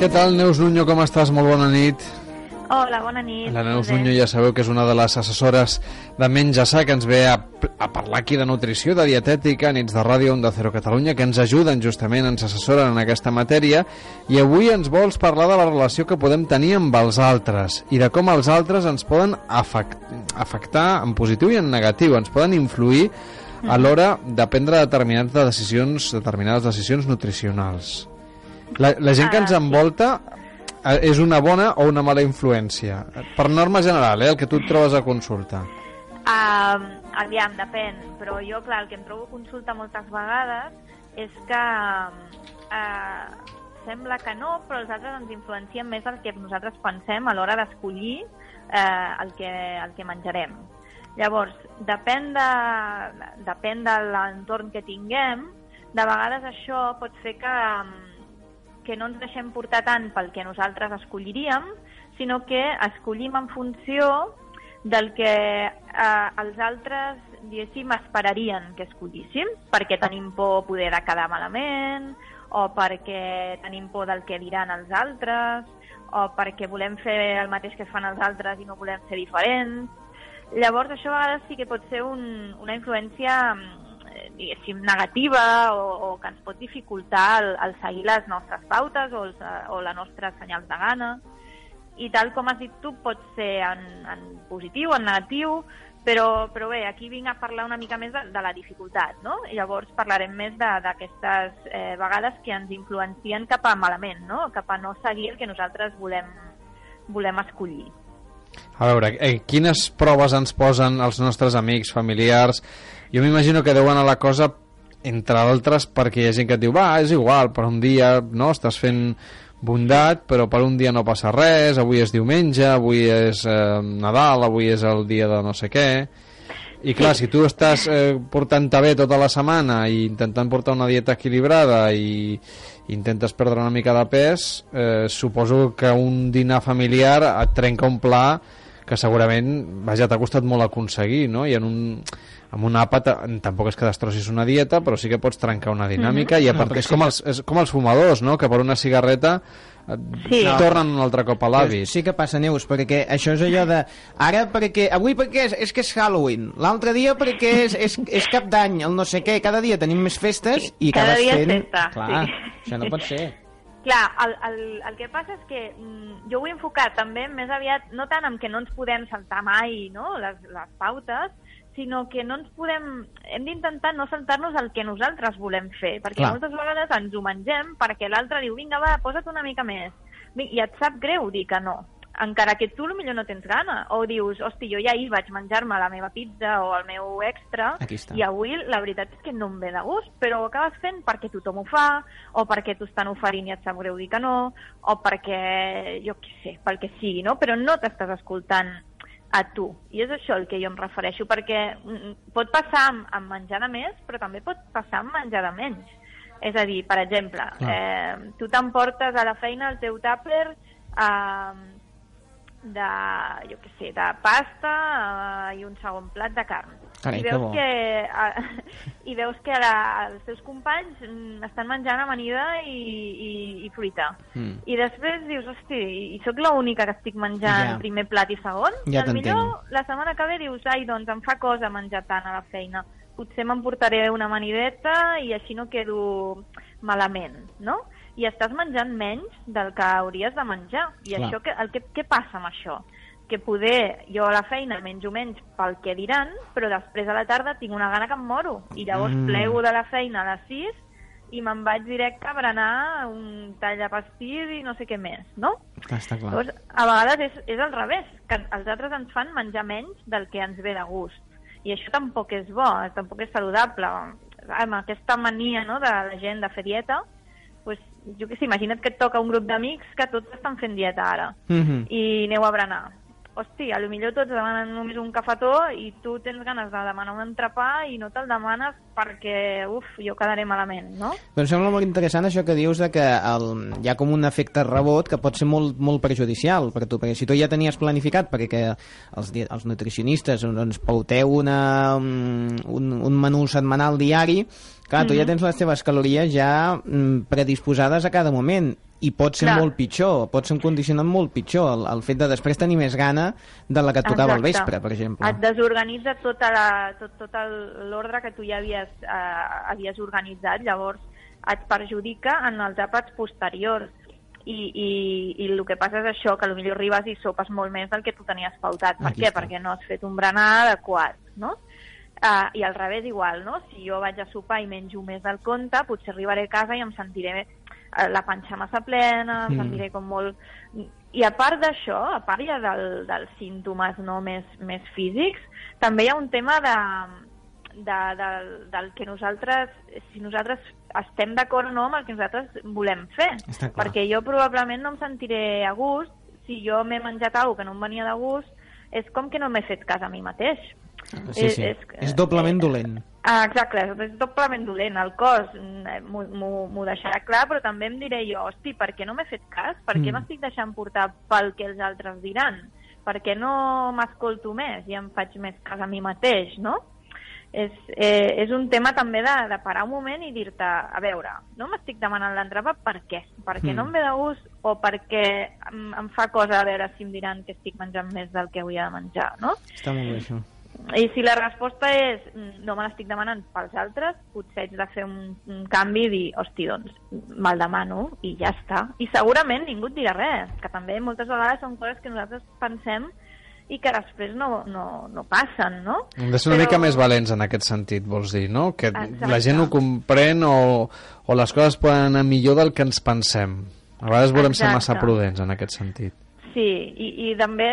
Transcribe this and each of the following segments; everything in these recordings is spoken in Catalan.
Què tal, Neus Nuño, com estàs? Molt bona nit. Hola, bona nit. La Neus. Nuño ja sabeu que és una de les assessores de Menja Sa, que ens ve a, a parlar aquí de nutrició, de dietètica, nits de ràdio Onda Cero Catalunya, que ens ajuden justament, ens assessoren en aquesta matèria, i avui ens vols parlar de la relació que podem tenir amb els altres, i de com els altres ens poden afect, afectar en positiu i en negatiu, ens poden influir a l'hora de prendre determinades decisions, determinades decisions nutricionals. La, la gent que ens Ah, envolta és una bona o una mala influència? Per norma general, eh, el que tu et trobes a consulta. Um, aviam, depèn, però jo, clar, el que em trobo a consulta moltes vegades és que uh, sembla que no, però els altres ens influencien més del que nosaltres pensem a l'hora d'escollir uh, el, que, el que menjarem. Llavors, depèn de, depèn de l'entorn que tinguem, de vegades això pot fer que, que no ens deixem portar tant pel que nosaltres escolliríem, sinó que escollim en funció del que eh, els altres, diguéssim, esperarien que escollíssim, perquè tenim por poder de quedar malament, o perquè tenim por del que diran els altres, o perquè volem fer el mateix que fan els altres i no volem ser diferents. Llavors, això a vegades sí que pot ser un, una influència eh, diguéssim, negativa o, o que ens pot dificultar el, el seguir les nostres pautes o, els, o la nostra senyals de gana. I tal com has dit tu, pot ser en, en positiu, en negatiu, però, però bé, aquí vinc a parlar una mica més de, de la dificultat, no? I llavors parlarem més d'aquestes eh, vegades que ens influencien cap a malament, no? Cap a no seguir el que nosaltres volem, volem escollir. A veure, eh, quines proves ens posen els nostres amics, familiars? Jo m'imagino que deuen a la cosa, entre altres, perquè hi ha gent que et diu va, és igual, per un dia no estàs fent bondat, però per un dia no passa res, avui és diumenge, avui és eh, Nadal, avui és el dia de no sé què... I clar, si tu estàs eh, portant-te bé tota la setmana i intentant portar una dieta equilibrada i intentes perdre una mica de pes, eh, suposo que un dinar familiar et trenca un pla que segurament, vaja, t'ha costat molt aconseguir, no? I en un, amb un àpat eh, tampoc és que destrossis una dieta, però sí que pots trencar una dinàmica i a No, part perquè és, sí com els, és com els fumadors, no? Que per una cigarreta et Sí. tornen un altre cop a l'avi. Sí que passa, Neus, perquè això és allò de... Ara perquè... Avui perquè és, és que és Halloween, l'altre dia perquè és, és, és cap d'any, el no sé què, cada dia tenim més festes i Cada acabes dia és fent... festa, Clar, sí. això no pot ser. Clar, el, el, el que passa és que mm, jo ho he enfocat també més aviat, no tant en que no ens podem saltar mai no, les, les pautes, sinó que no ens podem... Hem d'intentar no saltar-nos el que nosaltres volem fer, perquè Clar. moltes vegades ens ho mengem perquè l'altre diu, vinga, va, posa't una mica més. I et sap greu dir que no, encara que tu millor no tens gana. O dius, hosti, jo ja ahir vaig menjar-me la meva pizza o el meu extra i avui la veritat és que no em ve de gust, però ho acabes fent perquè tothom ho fa, o perquè t'ho estan oferint i et sap greu dir que no, o perquè, jo què sé, pel que sigui, no? Però no t'estàs escoltant a tu. I és això el que jo em refereixo, perquè mm, pot passar amb, amb menjar de més, però també pot passar amb menjar de menys. És a dir, per exemple, eh, tu t'emportes a la feina el teu tàper eh, de, jo què sé, de pasta eh, i un segon plat de carn. Carai, I que veus bo. que, eh, i veus que la, els teus companys mm, estan menjant amanida i, i, i fruita. Mm. I després dius, hosti, i sóc l'única que estic menjant Ja. primer plat i segon? Ja al t'entenc. millor la setmana que ve dius, ai, doncs em fa cosa menjar tant a la feina. Potser m'emportaré una amanideta i així no quedo malament, no? I estàs menjant menys del que hauries de menjar. I Clar. això, que, el que, què passa amb això? Que poder jo a la feina menjo menys pel que diran, però després a la tarda tinc una gana que em moro. I llavors Mm. plego de la feina a les 6 i me'n vaig directe a berenar un tall de pastís i no sé què més, no? Clar, està clar. Llavors, a vegades és, és al revés, que els altres ens fan menjar menys del que ens ve de gust. I això tampoc és bo, tampoc és saludable. Amb aquesta mania no, de la gent de fer dieta, jo què sé, imagina't que et toca un grup d'amics que tots estan fent dieta ara Mhm. i aneu a berenar. Hosti, a lo millor tots demanen només un cafetó i tu tens ganes de demanar un entrepà i no te'l demanes perquè, uf, jo quedaré malament, no? Però em sembla molt interessant això que dius de que el, hi ha com un efecte rebot que pot ser molt, molt perjudicial per tu, perquè si tu ja tenies planificat perquè els, di- els nutricionistes doncs, pauteu una, un, un, un menú setmanal diari, clar, tu ja tens les teves calories ja mm, predisposades a cada moment i pot ser Clar. molt pitjor, pot ser un condicionant molt pitjor, el, el fet de després tenir més gana de la que et tocava al Exacte. vespre, per exemple. Et desorganitza tota la, tot, tot l'ordre que tu ja havies, eh, havies organitzat, llavors et perjudica en els àpats posteriors. I, i, I el que passa és això, que potser arribes i sopes molt més del que tu tenies pautat. Per Aquí què? està. Perquè no has fet un berenar adequat, no? Uh, I al revés igual, no? Si jo vaig a sopar i menjo més del compte, potser arribaré a casa i em sentiré la panxa massa plena, em Mm. sentiré com molt... I a part d'això, a part ja del, dels símptomes no més, més físics, també hi ha un tema de, de, de, del que nosaltres, si nosaltres estem d'acord o no amb el que nosaltres volem fer. Perquè jo probablement no em sentiré a gust si jo m'he menjat alguna que no em venia de gust, és com que no m'he fet cas a mi mateix. Sí, sí. és- És doblement dolent. Ah, exacte, és doblement dolent. El cos mm, m'ho- deixarà clar, però també em diré jo, hosti, per què no m'he fet cas? Per què Mm. m'estic deixant portar pel que els altres diran? Per què no m'escolto més i em faig més cas a mi mateix, no? És, eh, és un tema també de, de parar un moment i dir-te, a veure, no m'estic demanant l'entrapa per què? Perquè Mm. no em ve de gust o perquè em, em fa cosa a veure si em diran que estic menjant més del que hauria de menjar, no? Està molt bé, això. I si la resposta és mm, no me l'estic demanant pels altres, potser haig de fer un, un canvi i dir, hosti, doncs, me'l demano i ja està. I segurament ningú et dirà res, que també moltes vegades són coses que nosaltres pensem i que després no, no, no passen, no? Hem de ser una Però- mica més valents en aquest sentit, vols dir, no? Que Exacte. la gent ho comprèn o, o les coses poden anar millor del que ens pensem. A vegades volem ser massa Exacte. prudents en aquest sentit. Sí, i, i també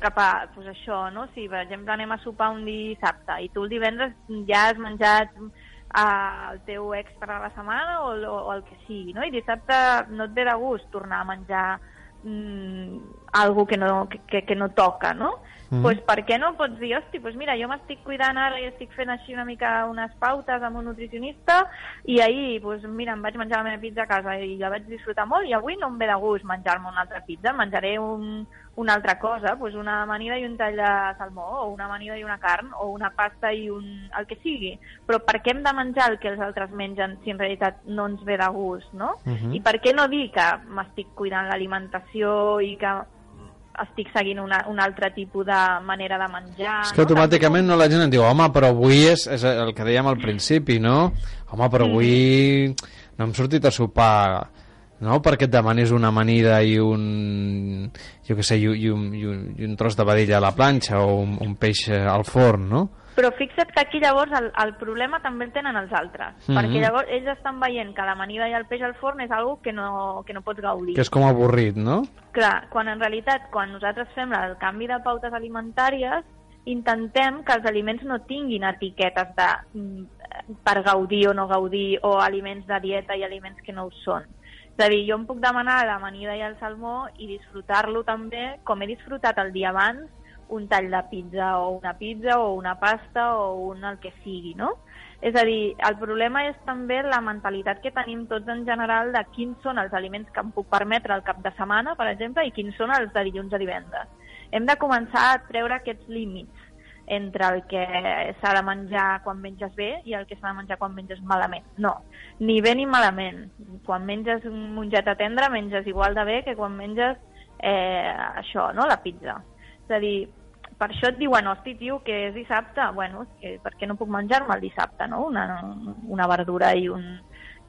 cap a pues això, no? Si, per exemple, anem a sopar un dissabte i tu el divendres ja has menjat uh, el teu extra de la setmana o, el- o el que sigui, no? I dissabte no et ve de gust tornar a menjar mm, algo que no, que, que no toca, no? Mhm. pues, per què no pots dir, hosti, pues mira, jo m'estic cuidant ara i estic fent així una mica unes pautes amb un nutricionista i ahir, pues, mira, em vaig menjar la meva pizza a casa i la vaig disfrutar molt i avui no em ve de gust menjar-me una altra pizza, menjaré un, una altra cosa, pues una amanida i un tall de salmó, o una amanida i una carn, o una pasta i un... el que sigui. Però per què hem de menjar el que els altres mengen si en realitat no ens ve de gust, no? Mhm. I per què no dir que m'estic cuidant l'alimentació i que estic seguint una, un altre tipus de manera de menjar... És que automàticament no la gent et diu home, però avui és, és el que dèiem al principi, no? Home, però avui no hem sortit a sopar no? perquè et demanis una amanida i un jo què sé, i, un, i, un, i un tros de vedella a la planxa o un, un peix al forn, no? Però fixa't que aquí llavors el, el problema també el tenen els altres, Mhm. perquè llavors ells estan veient que l'amanida i el peix al forn és algo que no, que no pots gaudir. Que és com avorrit, no? Clar, quan en realitat, quan nosaltres fem el canvi de pautes alimentàries, intentem que els aliments no tinguin etiquetes de mm, per gaudir o no gaudir, o aliments de dieta i aliments que no ho són. És a dir, jo em puc demanar l'amanida i el salmó i disfrutar-lo també com he disfrutat el dia abans un tall de pizza o una pizza o una pasta o un el que sigui, no? És a dir, el problema és també la mentalitat que tenim tots en general de quins són els aliments que em puc permetre al cap de setmana, per exemple, i quins són els de dilluns a divendres. Hem de començar a treure aquests límits entre el que s'ha de menjar quan menges bé i el que s'ha de menjar quan menges malament. No, ni bé ni malament. Quan menges un mongeta tendre, menges igual de bé que quan menges eh, això, no?, la pizza. És a dir, per això et diuen, hosti, tio, que és dissabte. Bueno, que per què no puc menjar-me el dissabte, no? Una, una verdura i un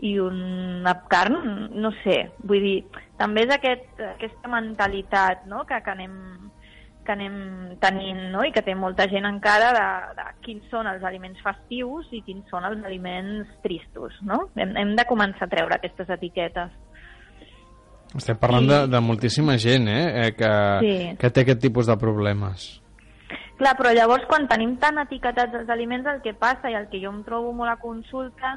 i una carn, no sé. Vull dir, també és aquest, aquesta mentalitat no? que, que anem que anem tenint, no? i que té molta gent encara de, de quins són els aliments festius i quins són els aliments tristos, no? Hem, hem de començar a treure aquestes etiquetes. Estem parlant I- de, de moltíssima gent, eh? eh que, Sí. que té aquest tipus de problemes. Clar, però llavors quan tenim tan etiquetats els aliments el que passa i el que jo em trobo molt a consulta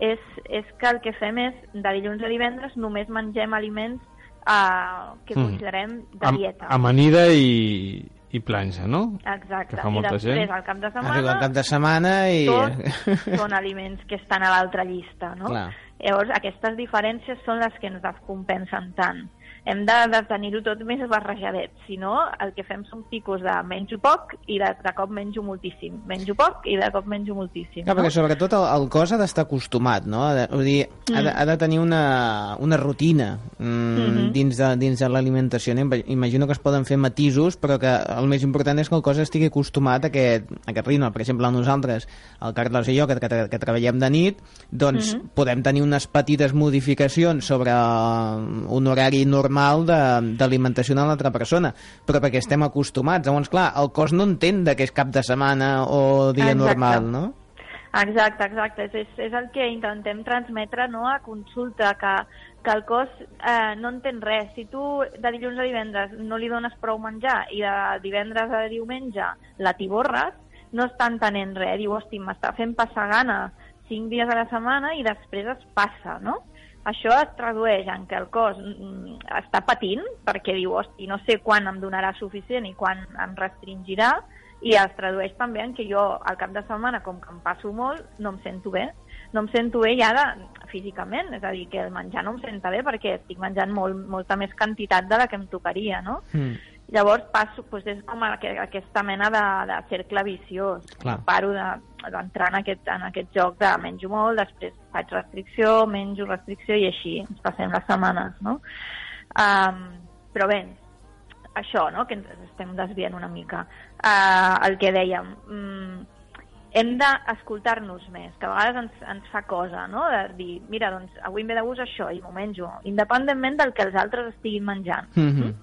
és, és que el que fem és de dilluns a divendres només mengem aliments eh, que Mm. considerem de Am- dieta. Amanida i, i planxa, no? Exacte. que fa molta I després, gent. al cap de Arriba el setmana, cap de setmana i... tots són aliments que estan a l'altra llista, no? Clar. Llavors, aquestes diferències són les que ens descompensen tant. Hem de, de tenir-ho tot més barrejadet, si no, el que fem són picos de menjo poc i de, de cop menjo moltíssim. Menjo poc i de cop menjo moltíssim. Clar, no? perquè sobretot el, el cos ha d'estar acostumat, no? Ha de, vull dir, ha, de, Mm. ha de tenir una, una rutina mm, Mhm. dins de, dins de l'alimentació. no? Ima- Imagino que es poden fer matisos, però que el més important és que el cos estigui acostumat a aquest, a aquest ritme. Per exemple, nosaltres, el Carles i jo, que, que, que treballem de nit, doncs Mhm. podem tenir unes petites modificacions sobre un horari normal de- d'alimentació de l'altra persona, però perquè estem acostumats. Llavors, clar, el cos no entén què és cap de setmana o dia Exacte. normal, no? Exacte, exacte. És, és, és el que intentem transmetre no, a consulta, que, que el cos eh, no entén res. Si tu de dilluns a divendres no li dones prou menjar i de divendres a diumenge la tiborres, no està entenent res. Diu, hosti, m'està fent passar gana cinc dies a la setmana i després es passa, no? Això es tradueix en que el cos mm, està patint perquè diu, hosti, no sé quan em donarà suficient i quan em restringirà, i es tradueix també en que jo al cap de setmana, com que em passo molt, no em sento bé. No em sento bé ja de, físicament, és a dir, que el menjar no em senta bé perquè estic menjant molt, molta més quantitat de la que em tocaria, no? Mm. Llavors passo, doncs és com aqu- aquesta mena de, de cercle viciós. Clar. Paro de- d'entrar en, aquest, en aquest joc de menjo molt, després faig restricció, menjo restricció i així ens passem les setmanes, no? Um, però bé, això, no?, que ens estem desviant una mica. Uh, el que dèiem, mm, hem d'escoltar-nos més, que a vegades ens, ens fa cosa, no?, de dir, mira, doncs avui em ve de gust això i m'ho menjo, independentment del que els altres estiguin menjant. Mm -hmm.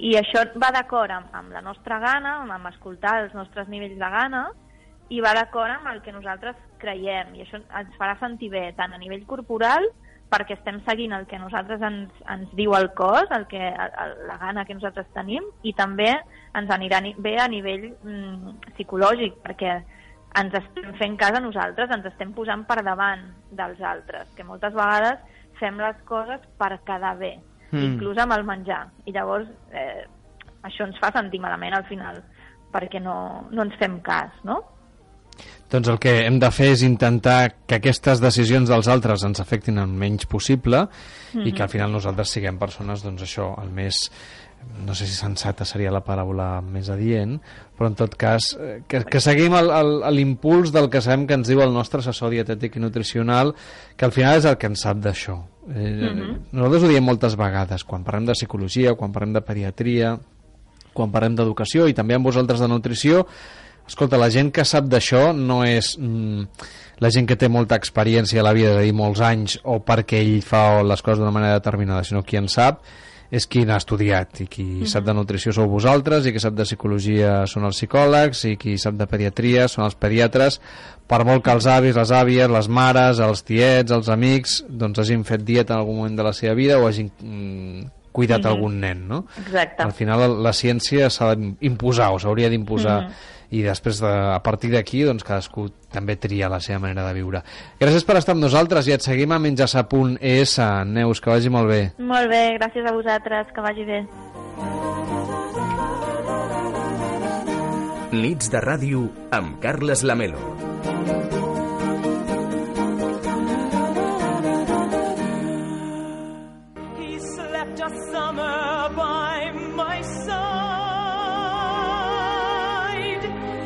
I això va d'acord amb, amb la nostra gana, amb, escoltar els nostres nivells de gana, i va d'acord amb el que nosaltres creiem. I això ens farà sentir bé, tant a nivell corporal, perquè estem seguint el que nosaltres ens, ens diu el cos, el que, el, la gana que nosaltres tenim, i també ens anirà ni- bé a nivell mm, psicològic, perquè ens estem fent cas a nosaltres, ens estem posant per davant dels altres, que moltes vegades fem les coses per quedar bé, Mm. inclús amb el menjar. I llavors eh, això ens fa sentir malament al final, perquè no, no ens fem cas, no? Doncs el que hem de fer és intentar que aquestes decisions dels altres ens afectin el menys possible i que al final nosaltres siguem persones, doncs això, el més no sé si sensata seria la paraula més adient, però en tot cas eh, que, que seguim l'impuls del que sabem que ens diu el nostre assessor dietètic i nutricional, que al final és el que en sap d'això. Eh, Nosaltres ho diem moltes vegades, quan parlem de psicologia, quan parlem de pediatria, quan parlem d'educació i també amb vosaltres de nutrició, escolta, la gent que sap d'això no és mm, la gent que té molta experiència a la vida, és a dir, molts anys, o perquè ell fa les coses d'una manera determinada, sinó qui en sap és qui n'ha estudiat i qui sap de nutrició sou vosaltres i qui sap de psicologia són els psicòlegs i qui sap de pediatria són els pediatres per molt que els avis, les àvies, les mares, els tiets, els amics doncs hagin fet dieta en algun moment de la seva vida o hagin mm, cuidat algun nen, no? Exacte. Al final la, la ciència s'ha d'imposar o s'hauria d'imposar i després de, a partir d'aquí doncs cadascú també tria la seva manera de viure. Gràcies per estar amb nosaltres i et seguim a menjassa.es. Neus, que vagi molt bé. Molt bé, gràcies a vosaltres, que vagi bé. Nits de ràdio amb Carles Lamelo.